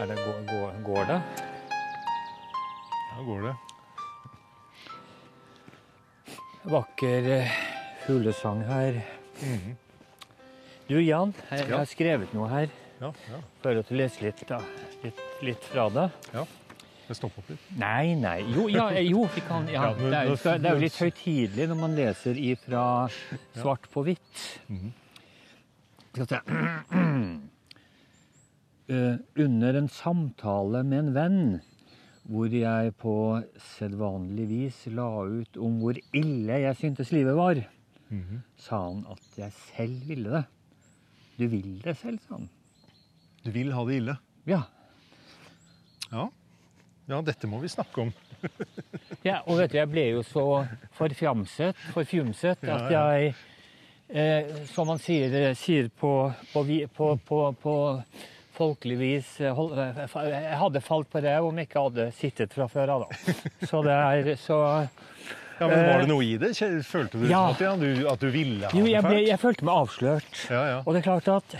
Er det går, går, går det? Ja, går det. Vakker eh, fuglesang her. Mhm. Du Jan, jeg, jeg har skrevet noe her. Ja, ja. Bare at du leser lese litt, da. Litt, litt fra det? Jeg stopper opp litt. Nei, nei. Jo, ja, eh, jo vi kan ja, Ja, det, er, det er jo litt høytidelig når man leser ifra svart på hvitt. Mhm. Skal vi se. Eh, Under en samtale med en venn, hvor jeg på sedvanlig vis la ut om hvor ille jeg syntes livet var, Mhm. sa han at jeg selv ville det. Du vil det selv, sa han. Du vil ha det ille. Ja. Ja. ja, dette må vi snakke om. Ja, og vet du, jeg ble jo så forfjamset, forfjumset, at jeg, eh, som man sier, sier på, på, på, på, på folkelig vis eh, hold, eh, Jeg hadde falt på det om jeg ikke hadde sittet fra før av, da. Så det er så Ja, men Var Eh, det noe i det? Følte du ja. at, ja, du, at du ville ha Jo, jeg, det fælt? jeg følte meg avslørt. Ja, ja. Og det er klart at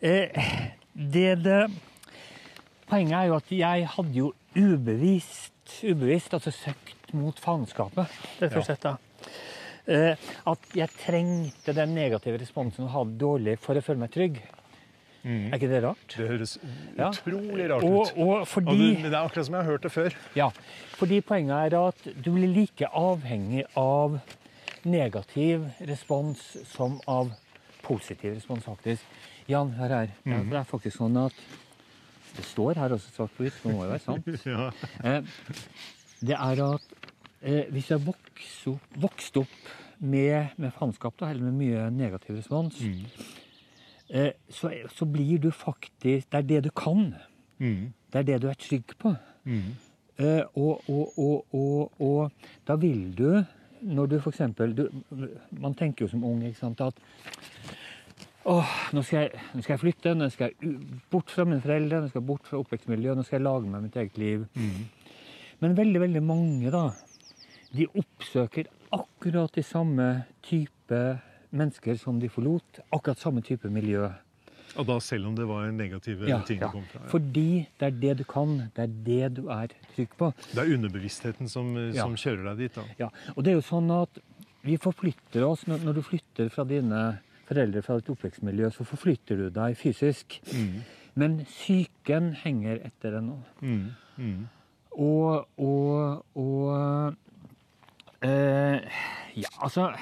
eh, det, det Poenget er jo at jeg hadde jo ubevisst, ubevisst altså søkt mot faenskapet, rett og slett. da. Eh, at jeg trengte den negative responsen og hadde dårlig for å føle meg trygg. Mhm. Er ikke det rart? Det høres Ja. utrolig rart Og, ut. og Og fordi, du, det er akkurat som jeg har hørt det før. ja, fordi poenget er at du blir like avhengig av negativ respons som av positiv respons, faktisk. Jan, hør her. Ja, Mhm. Det er faktisk sånn at Det står her også svart på hvitt, det må jo være sant. Ja. Eh, det er at eh, hvis jeg har vokst opp, vokst opp med, med faenskap, eller med mye negativ respons, Mhm. Eh, så, så blir du faktisk Det er det du kan. Mm. Det er det du er trygg på. Mm. Eh, og, og, og, og, og da vil du, når du f.eks. Man tenker jo som ung ikke sant, at Åh, nå skal, jeg, nå skal jeg flytte, nå skal jeg bort fra mine foreldre, nå skal jeg bort fra oppvekstmiljøet, nå skal jeg lage meg mitt eget liv. Mm. Men veldig, veldig mange, da, de oppsøker akkurat de samme type mennesker som de forlot. Akkurat samme type miljø. Og da selv om det var negative Ja, ting ja. kom fra. Ja. Fordi det er det du kan, det er det du er trygg på. Det er underbevisstheten som, Ja. som kjører deg dit. da. Ja, og det er jo sånn at vi forflytter oss når, når du flytter fra dine foreldre fra ditt oppvekstmiljø, så forflytter du deg fysisk. Mm. Men psyken henger etter ennå. Mm. Mm. Og, og, og øh, Ja, altså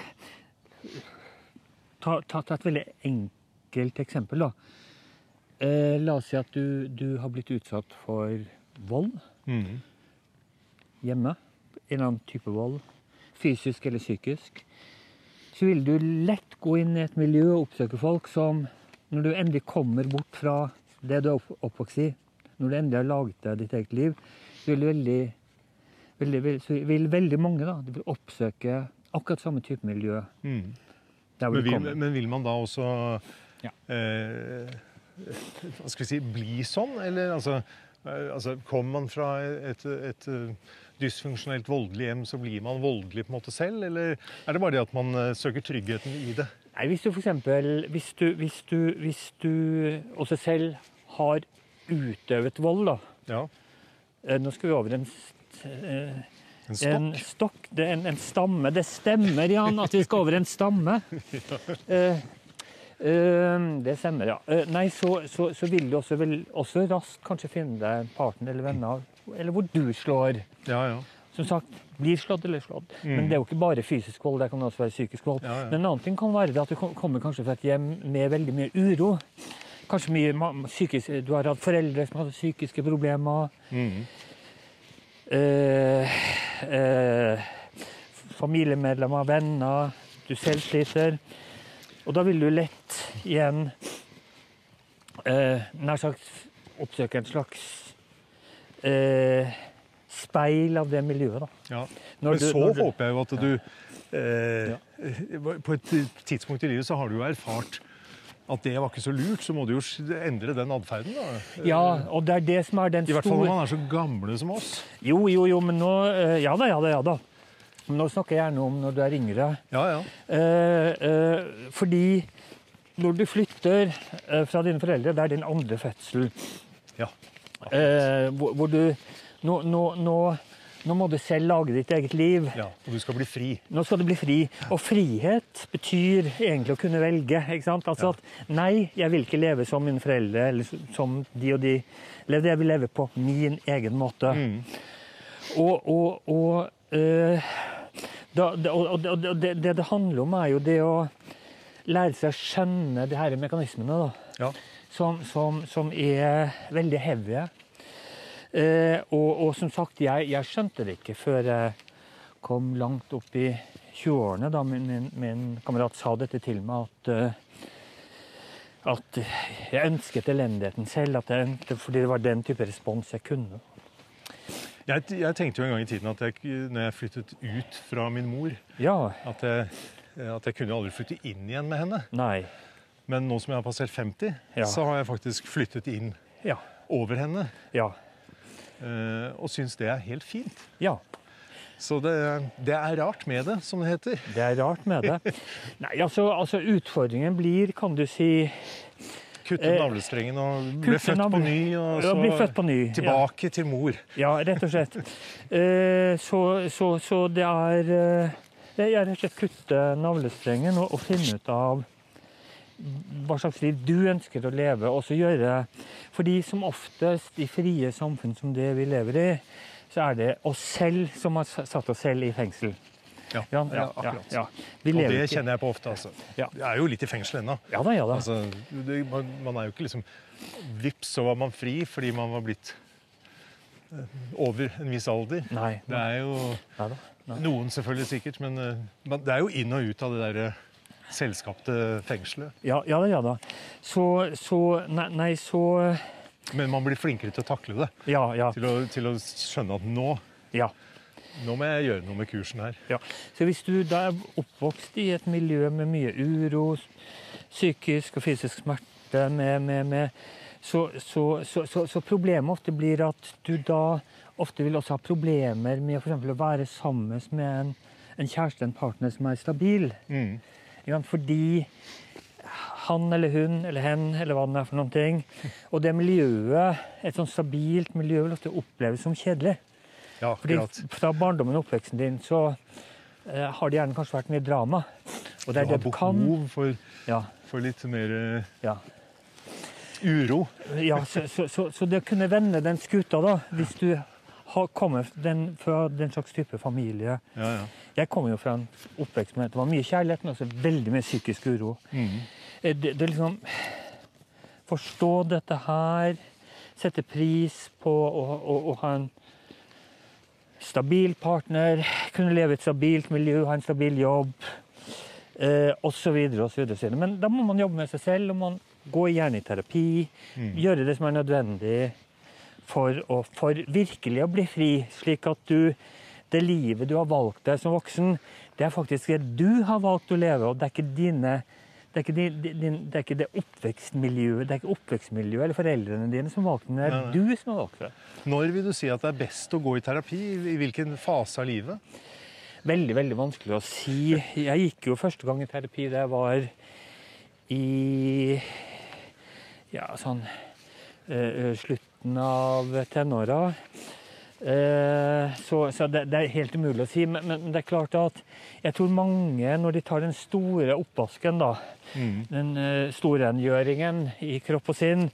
ta, ta, ta et veldig enkelt eksempel, da. Eh, la oss si at du, du har blitt utsatt for vold mm. hjemme. En annen type vold. Fysisk eller psykisk. Så vil du lett gå inn i et miljø og oppsøke folk som Når du endelig kommer bort fra det du er oppvokst i, når du endelig har laget deg ditt eget liv, så vil veldig, veldig, vil, så vil veldig mange da, oppsøke akkurat samme type miljø. Mhm. Men, vil, men vil man da også Ja. eh, Hva skal vi si Bli sånn? Eller altså, eh, altså Kommer man fra et, et, eh, dysfunksjonelt voldelig hjem, så blir man voldelig på en måte selv? Eller er det bare det at man eh, søker tryggheten i det? Nei, hvis du eksempel, hvis du, hvis du, hvis du også selv har utøvet vold, da. Ja. Nå skal vi over en, En stokk? en stokk. Det er en, en stamme. Det stemmer, Jan, at vi skal over en stamme. Eh, Uh, det stemmer, ja. Uh, nei, så, så, så vil du også, vel, også raskt kanskje finne deg en partner eller venner, eller hvor du slår. Ja, ja. Som sagt, blir slått eller slått. Men det er jo ikke bare fysisk vold, det kan også være psykisk vold. Mm. Ja, ja. Men en annen ting kan være det at du kommer kanskje fra et hjem med veldig mye uro. Kanskje mye psykisk, Du har hatt foreldre som hadde psykiske problemer. Mm. Eh, eh, familiemedlemmer, venner, du selv sliter. Og da vil du lett igjen eh, nær sagt oppsøke en slags eh, speil av det miljøet. Da. ja. Men du- så du- håper jeg jo at du eh, På et tidspunkt i livet så har du jo erfart at det var ikke så lurt, så må du jo endre den atferden. Ja, og det er det som er den store I hvert fall når man er så gamle som oss. Jo, jo, jo, men nå eh, Ja da, ja da, ja da. Men nå snakker jeg gjerne om når du er yngre. Ja, ja. Eh, eh, fordi når du flytter eh, fra dine foreldre, det er din andre fødsel. Ja. Eh, hvor, hvor du nå, nå, nå, nå må du selv lage ditt eget liv. Ja, Og du skal bli fri. Nå skal du bli fri. Og frihet betyr egentlig å kunne velge. ikke sant? Altså at nei, jeg vil ikke leve som mine foreldre eller som de og de levde. Jeg vil leve på min egen måte. Mm. Og, og, og, øh, da, og, det, det det handler om, er jo det å lære seg å skjønne de her mekanismene. da Ja. som, som, som er veldig heavy. Eh, og, og som sagt, jeg, jeg skjønte det ikke før jeg kom langt opp i 20-årene, da min, min, min kamerat sa dette til meg, at, eh, at jeg ønsket elendigheten selv, at jeg fordi det var den type respons jeg kunne. Jeg, jeg tenkte jo en gang i tiden at jeg, når jeg flyttet ut fra min mor, Ja, at jeg, at jeg kunne aldri flytte inn igjen med henne. nei, Men nå som jeg har passert 50, Ja. så har jeg faktisk flyttet inn ja, over henne. ja, Og syns det er helt fint. ja. Så det, det er rart med det, som det heter. Det er rart med det. Nei, altså, altså utfordringen blir, kan du si Kuttet Eh, navlestrengen og bli født på ny. Og så født på ny. ja. tilbake til mor. Ja, rett og slett. Eh, så, så, så det er eh, Det er rett og slett kutte navlestrengen og, og finne ut av hva slags liv du ønsker å leve, og så gjøre Fordi som oftest i frie samfunn som det vi lever i, så er det oss selv som har satt oss selv i fengsel. Ja, Ja, ja, akkurat. ja. Og det kjenner jeg på ofte. altså. Ja. Jeg er jo litt i fengsel ennå. Ja da, ja da. Altså, det, man, man er jo ikke liksom Vips, så var man fri fordi man var blitt eh, over en viss alder. Nei. Det er jo Nei da. Nei. noen selvfølgelig sikkert, men eh, det er jo inn og ut av det der eh, selvskapte fengselet. Ja, ja da, ja da. Så, så Nei, nei så Men man blir flinkere til å takle det. Ja, ja. Til å, til å skjønne at nå, ja. nå må jeg gjøre noe med kursen her. Ja. Så hvis du da er oppvokst i et miljø med mye uro, psykisk og fysisk smerte, med, med, med, så, så, så, så, problemet ofte blir at du da ofte vil også ha problemer med eksempel å være sammen med en, en kjæreste, en partner som er stabil. Mm. Fordi han eller hun eller hen eller hva det er for noen ting, og det miljøet, et sånn stabilt miljø, vil ofte oppleves som kjedelig. Ja, Fordi fra barndommen og oppveksten din så eh, har det gjerne kanskje vært mye drama. Og det er Du det du kan. behov for, Ja, for litt mer eh, ja. uro. ja så, så, så, så det å kunne vende den skuta, da, hvis du har, kommer den, fra den slags type familie Ja, ja. Jeg kommer jo fra en oppvekst med det var mye kjærlighet, men også veldig mye psykisk uro. Mm. Eh, Det, det liksom Forstå dette her, sette pris på å ha en stabil partner, kunne leve i et stabilt miljø, ha en stabil jobb, eh, osv. osv. Men da må man jobbe med seg selv, og man går gjerne i terapi. Mm. Gjøre det som er nødvendig for, å, for virkelig å bli fri, slik at du det livet du har valgt deg som voksen, det er faktisk det du har valgt å leve, og det er ikke dine det er ikke, din, din, det er ikke det oppvekstmiljøet det er ikke oppvekstmiljøet eller foreldrene dine som valgte det, det Nei, er nei. du som har valgt det. Når vil du si at det er best å gå i terapi? I hvilken fase av livet? Veldig, veldig vanskelig å si. Jeg gikk jo første gang i terapi da jeg var i ja, sånn uh, slutten av tenåra. Eh, så så det, det er helt umulig å si. Men, men det er klart at jeg tror mange, når de tar den store oppvasken, da, Mm. den eh, storrengjøringen i kropp og sinn,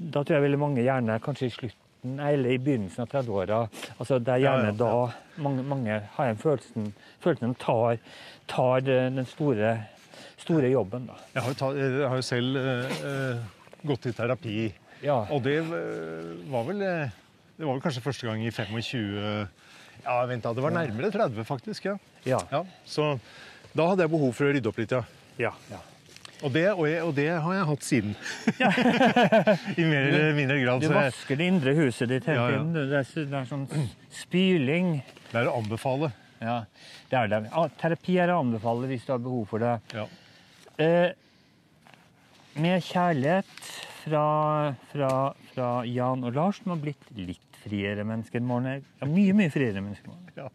da tror jeg veldig mange gjerne kanskje i slutten eller i begynnelsen av 30-åra altså Det er Ja, gjerne ja, da mange, mange har en følelsen, følelsen de tar, tar den store, store jobben. da. Jeg har jeg har jo selv eh, gått i terapi, Ja. og det var vel eh, Det var vel kanskje første gang i 25 Ja, vent da, det var nærmere 30, faktisk. ja. Ja. ja. Så da hadde jeg behov for å rydde opp litt, ja. ja, ja. Og det, og, jeg, og det har jeg hatt siden. I mer eller mindre grad. Du vasker det indre huset ditt hele tiden. Det er, det er sånn spyling. det er å anbefale. Ja, det er det. Ah, Terapi er å anbefale hvis du har behov for det. Ja. Eh, med kjærlighet fra, fra, fra Jan og Lars, som har blitt litt friere mennesker. Morgen. Ja, mye, mye friere mennesker. Morgen. Ja.